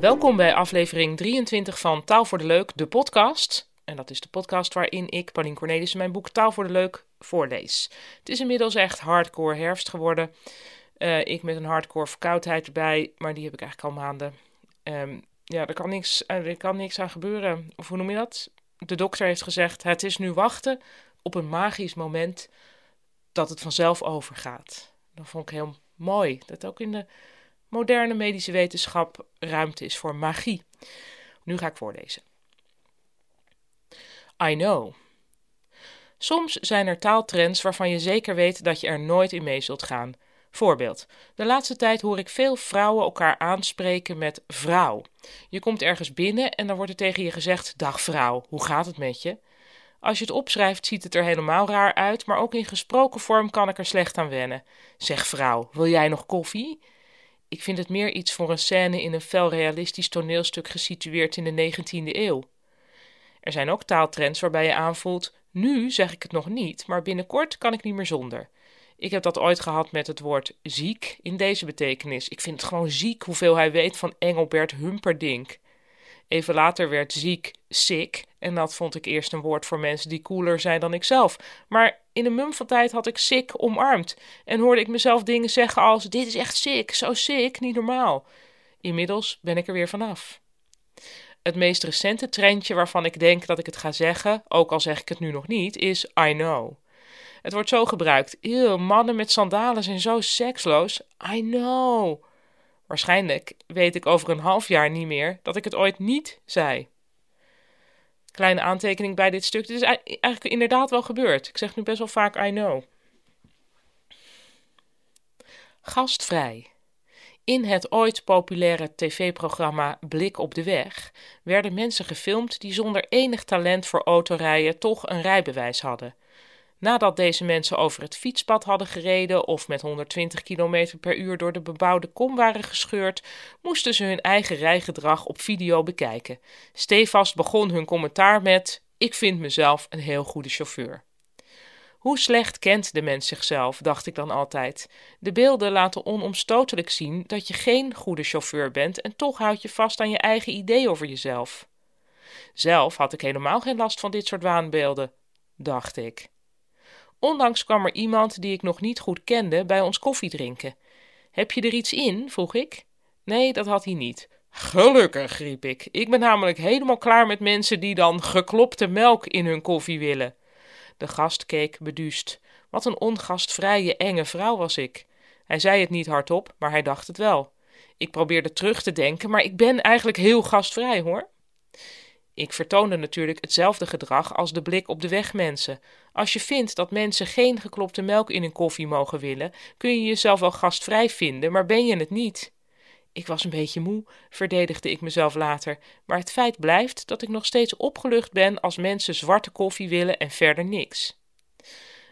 Welkom bij aflevering 23 van Taal voor de Leuk, de podcast. En dat is de podcast waarin ik, Paulien Cornelissen, mijn boek Taal voor de Leuk voorlees. Het is inmiddels echt hardcore herfst geworden. Uh, ik met een hardcore verkoudheid erbij, maar die heb ik eigenlijk al maanden. Um, ja, er kan, niks, er kan niks aan gebeuren. Of hoe noem je dat? De dokter heeft gezegd: het is nu wachten op een magisch moment dat het vanzelf overgaat. Dat vond ik heel mooi. Dat ook in de moderne medische wetenschap ruimte is voor magie. Nu ga ik voorlezen. I know. Soms zijn er taaltrends waarvan je zeker weet dat je er nooit in mee zult gaan. Voorbeeld. De laatste tijd hoor ik veel vrouwen elkaar aanspreken met vrouw. Je komt ergens binnen en dan wordt er tegen je gezegd: Dag vrouw, hoe gaat het met je? Als je het opschrijft, ziet het er helemaal raar uit, maar ook in gesproken vorm kan ik er slecht aan wennen. Zeg vrouw, wil jij nog koffie? Ik vind het meer iets voor een scène in een fel realistisch toneelstuk gesitueerd in de 19e eeuw. Er zijn ook taaltrends waarbij je aanvoelt: nu zeg ik het nog niet, maar binnenkort kan ik niet meer zonder. Ik heb dat ooit gehad met het woord ziek in deze betekenis. Ik vind het gewoon ziek hoeveel hij weet van Engelbert Humperdinck. Even later werd ziek sick en dat vond ik eerst een woord voor mensen die cooler zijn dan ik zelf. Maar in een mum van tijd had ik sick omarmd en hoorde ik mezelf dingen zeggen als: Dit is echt sick, zo sick, niet normaal. Inmiddels ben ik er weer vanaf. Het meest recente trendje waarvan ik denk dat ik het ga zeggen, ook al zeg ik het nu nog niet, is I know. Het wordt zo gebruikt. Eeuw, mannen met sandalen zijn zo seksloos. I know. Waarschijnlijk weet ik over een half jaar niet meer dat ik het ooit niet zei. Kleine aantekening bij dit stuk. Dit is eigenlijk inderdaad wel gebeurd. Ik zeg nu best wel vaak I know. Gastvrij. In het ooit populaire tv-programma Blik op de Weg werden mensen gefilmd die zonder enig talent voor autorijden toch een rijbewijs hadden. Nadat deze mensen over het fietspad hadden gereden of met 120 km per uur door de bebouwde kom waren gescheurd, moesten ze hun eigen rijgedrag op video bekijken. Stevast begon hun commentaar met: Ik vind mezelf een heel goede chauffeur. Hoe slecht kent de mens zichzelf, dacht ik dan altijd. De beelden laten onomstotelijk zien dat je geen goede chauffeur bent en toch houd je vast aan je eigen idee over jezelf. Zelf had ik helemaal geen last van dit soort waanbeelden, dacht ik. Onlangs kwam er iemand die ik nog niet goed kende bij ons koffie drinken. Heb je er iets in? vroeg ik. Nee, dat had hij niet. Gelukkig, riep ik. Ik ben namelijk helemaal klaar met mensen die dan geklopte melk in hun koffie willen. De gast keek beduust. Wat een ongastvrije, enge vrouw was ik. Hij zei het niet hardop, maar hij dacht het wel. Ik probeerde terug te denken, maar ik ben eigenlijk heel gastvrij hoor. Ik vertoonde natuurlijk hetzelfde gedrag als de blik op de weg mensen. Als je vindt dat mensen geen geklopte melk in hun koffie mogen willen, kun je jezelf wel gastvrij vinden, maar ben je het niet. Ik was een beetje moe, verdedigde ik mezelf later, maar het feit blijft dat ik nog steeds opgelucht ben als mensen zwarte koffie willen en verder niks.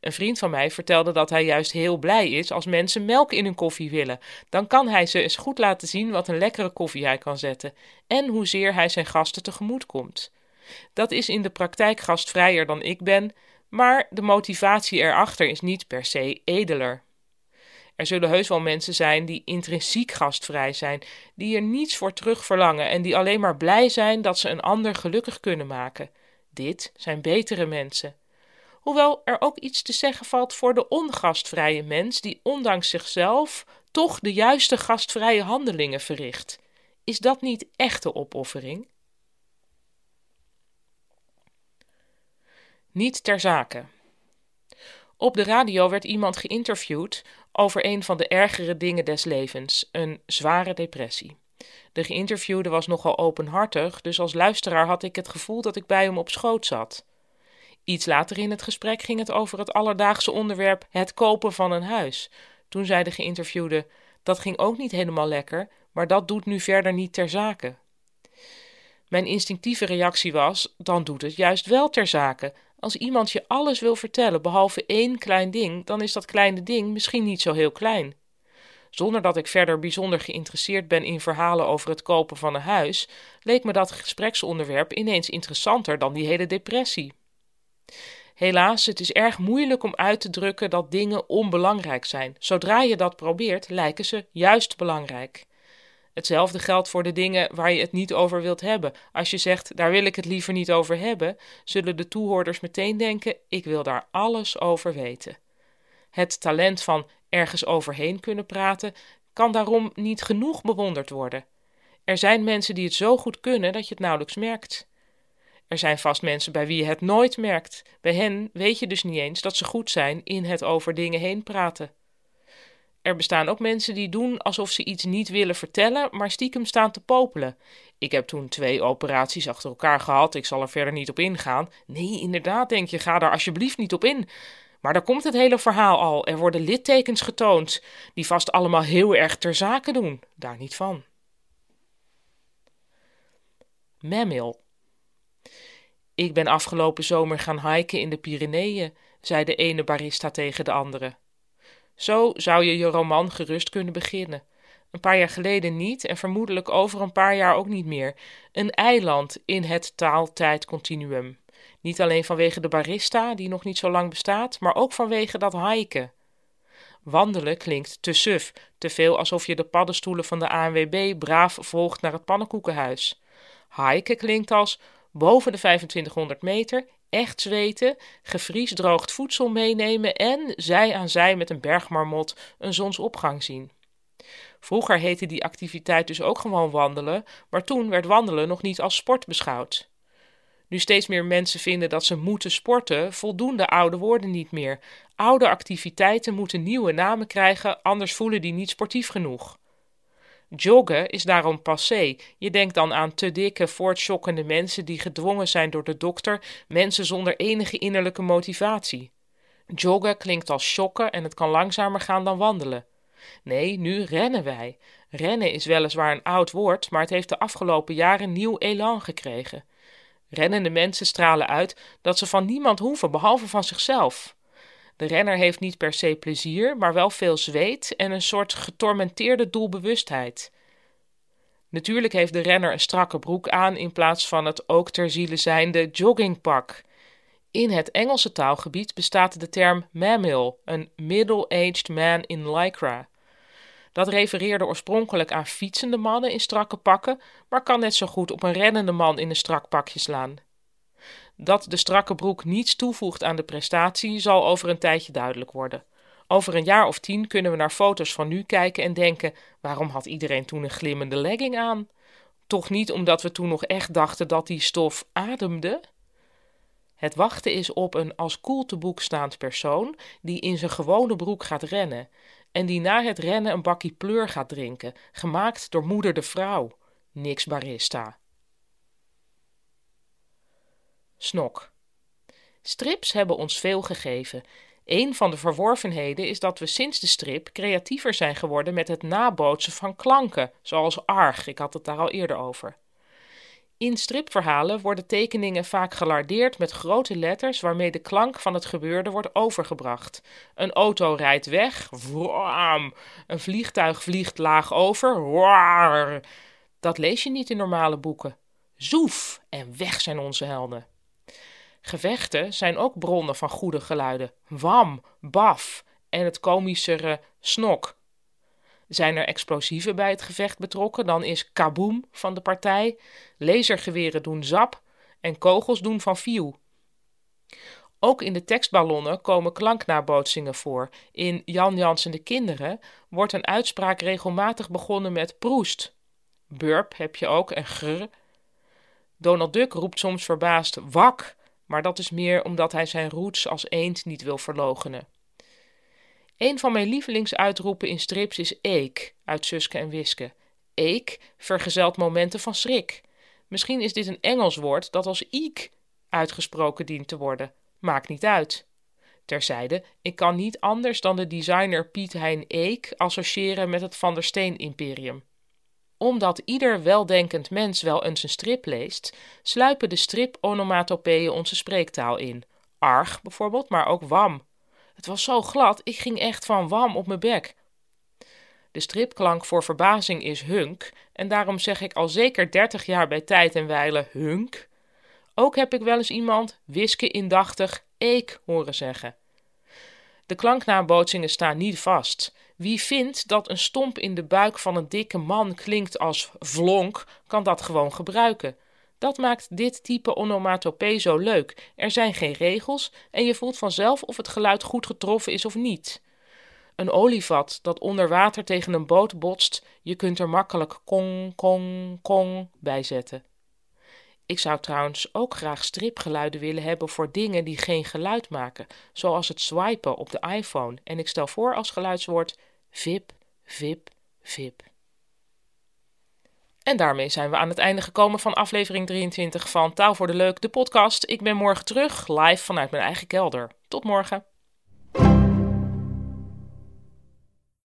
Een vriend van mij vertelde dat hij juist heel blij is als mensen melk in hun koffie willen. Dan kan hij ze eens goed laten zien wat een lekkere koffie hij kan zetten en hoezeer hij zijn gasten tegemoet komt. Dat is in de praktijk gastvrijer dan ik ben, maar de motivatie erachter is niet per se edeler. Er zullen heus wel mensen zijn die intrinsiek gastvrij zijn, die er niets voor terug verlangen en die alleen maar blij zijn dat ze een ander gelukkig kunnen maken. Dit zijn betere mensen hoewel er ook iets te zeggen valt voor de ongastvrije mens die ondanks zichzelf toch de juiste gastvrije handelingen verricht. Is dat niet echte opoffering? Niet ter zake. Op de radio werd iemand geïnterviewd over een van de ergere dingen des levens, een zware depressie. De geïnterviewde was nogal openhartig, dus als luisteraar had ik het gevoel dat ik bij hem op schoot zat. Iets later in het gesprek ging het over het alledaagse onderwerp het kopen van een huis. Toen zei de geïnterviewde: Dat ging ook niet helemaal lekker, maar dat doet nu verder niet ter zake. Mijn instinctieve reactie was: Dan doet het juist wel ter zake. Als iemand je alles wil vertellen behalve één klein ding, dan is dat kleine ding misschien niet zo heel klein. Zonder dat ik verder bijzonder geïnteresseerd ben in verhalen over het kopen van een huis, leek me dat gespreksonderwerp ineens interessanter dan die hele depressie. Helaas, het is erg moeilijk om uit te drukken dat dingen onbelangrijk zijn. Zodra je dat probeert, lijken ze juist belangrijk. Hetzelfde geldt voor de dingen waar je het niet over wilt hebben. Als je zegt, daar wil ik het liever niet over hebben, zullen de toehoorders meteen denken, ik wil daar alles over weten. Het talent van ergens overheen kunnen praten kan daarom niet genoeg bewonderd worden. Er zijn mensen die het zo goed kunnen dat je het nauwelijks merkt. Er zijn vast mensen bij wie je het nooit merkt. Bij hen weet je dus niet eens dat ze goed zijn in het over dingen heen praten. Er bestaan ook mensen die doen alsof ze iets niet willen vertellen, maar stiekem staan te popelen. Ik heb toen twee operaties achter elkaar gehad, ik zal er verder niet op ingaan. Nee, inderdaad, denk je, ga daar alsjeblieft niet op in. Maar daar komt het hele verhaal al. Er worden littekens getoond, die vast allemaal heel erg ter zake doen. Daar niet van. Memil. Ik ben afgelopen zomer gaan hiken in de Pyreneeën, zei de ene barista tegen de andere. Zo zou je je roman gerust kunnen beginnen. Een paar jaar geleden niet en vermoedelijk over een paar jaar ook niet meer. Een eiland in het taal-tijd-continuum. Niet alleen vanwege de barista, die nog niet zo lang bestaat, maar ook vanwege dat hiken. Wandelen klinkt te suf, te veel alsof je de paddenstoelen van de ANWB braaf volgt naar het pannenkoekenhuis. Hiken klinkt als boven de 2500 meter, echt zweten, gevriesdroogd voedsel meenemen en zij aan zij met een bergmarmot een zonsopgang zien. Vroeger heette die activiteit dus ook gewoon wandelen, maar toen werd wandelen nog niet als sport beschouwd. Nu steeds meer mensen vinden dat ze moeten sporten, voldoen de oude woorden niet meer. Oude activiteiten moeten nieuwe namen krijgen, anders voelen die niet sportief genoeg. Joggen is daarom passé. Je denkt dan aan te dikke, voortschokkende mensen die gedwongen zijn door de dokter, mensen zonder enige innerlijke motivatie. Joggen klinkt als shocken en het kan langzamer gaan dan wandelen. Nee, nu rennen wij. Rennen is weliswaar een oud woord, maar het heeft de afgelopen jaren nieuw elan gekregen. Rennende mensen stralen uit dat ze van niemand hoeven behalve van zichzelf. De renner heeft niet per se plezier, maar wel veel zweet en een soort getormenteerde doelbewustheid. Natuurlijk heeft de renner een strakke broek aan in plaats van het ook ter ziele zijnde joggingpak. In het Engelse taalgebied bestaat de term mammal, een middle-aged man in lycra. Dat refereerde oorspronkelijk aan fietsende mannen in strakke pakken, maar kan net zo goed op een rennende man in een strak pakje slaan. Dat de strakke broek niets toevoegt aan de prestatie, zal over een tijdje duidelijk worden. Over een jaar of tien kunnen we naar foto's van nu kijken en denken: waarom had iedereen toen een glimmende legging aan? Toch niet omdat we toen nog echt dachten dat die stof ademde? Het wachten is op een als koel te boek staand persoon die in zijn gewone broek gaat rennen en die na het rennen een bakkie pleur gaat drinken, gemaakt door moeder de vrouw. Niks barista. Snok. Strips hebben ons veel gegeven. Een van de verworvenheden is dat we sinds de strip creatiever zijn geworden met het nabootsen van klanken, zoals arg, ik had het daar al eerder over. In stripverhalen worden tekeningen vaak gelardeerd met grote letters waarmee de klank van het gebeurde wordt overgebracht. Een auto rijdt weg, vroom. Een vliegtuig vliegt laag over, waar. Dat lees je niet in normale boeken. Zoef en weg zijn onze helden. Gevechten zijn ook bronnen van goede geluiden. Wam, baf en het komischere snok. Zijn er explosieven bij het gevecht betrokken, dan is kaboom van de partij. Lasergeweren doen zap en kogels doen van fiu. Ook in de tekstballonnen komen klanknabootsingen voor. In Jan Jans en de Kinderen wordt een uitspraak regelmatig begonnen met proest. Burp heb je ook en grr. Donald Duck roept soms verbaasd wak maar dat is meer omdat hij zijn roots als eend niet wil verlogenen. Een van mijn lievelingsuitroepen in strips is eek uit Suske en Wiske. Eek vergezelt momenten van schrik. Misschien is dit een Engels woord dat als iek uitgesproken dient te worden. Maakt niet uit. Terzijde, ik kan niet anders dan de designer Piet Hein Eek associëren met het Van der Steen Imperium omdat ieder weldenkend mens wel eens een strip leest, sluipen de strip-onomatopeeën onze spreektaal in. Arg bijvoorbeeld, maar ook wam. Het was zo glad, ik ging echt van wam op mijn bek. De stripklank voor verbazing is hunk, en daarom zeg ik al zeker dertig jaar bij tijd en wijle hunk. Ook heb ik wel eens iemand, wiske indachtig, eek horen zeggen. De klanknabootsingen staan niet vast. Wie vindt dat een stomp in de buik van een dikke man klinkt als vlonk, kan dat gewoon gebruiken. Dat maakt dit type onomatopee zo leuk. Er zijn geen regels en je voelt vanzelf of het geluid goed getroffen is of niet. Een olievat dat onder water tegen een boot botst, je kunt er makkelijk kong, kong, kong bij zetten. Ik zou trouwens ook graag stripgeluiden willen hebben voor dingen die geen geluid maken, zoals het swipen op de iPhone. En ik stel voor als geluidswoord vip, vip, vip. En daarmee zijn we aan het einde gekomen van aflevering 23 van Taal voor de Leuk, de podcast. Ik ben morgen terug, live vanuit mijn eigen kelder. Tot morgen.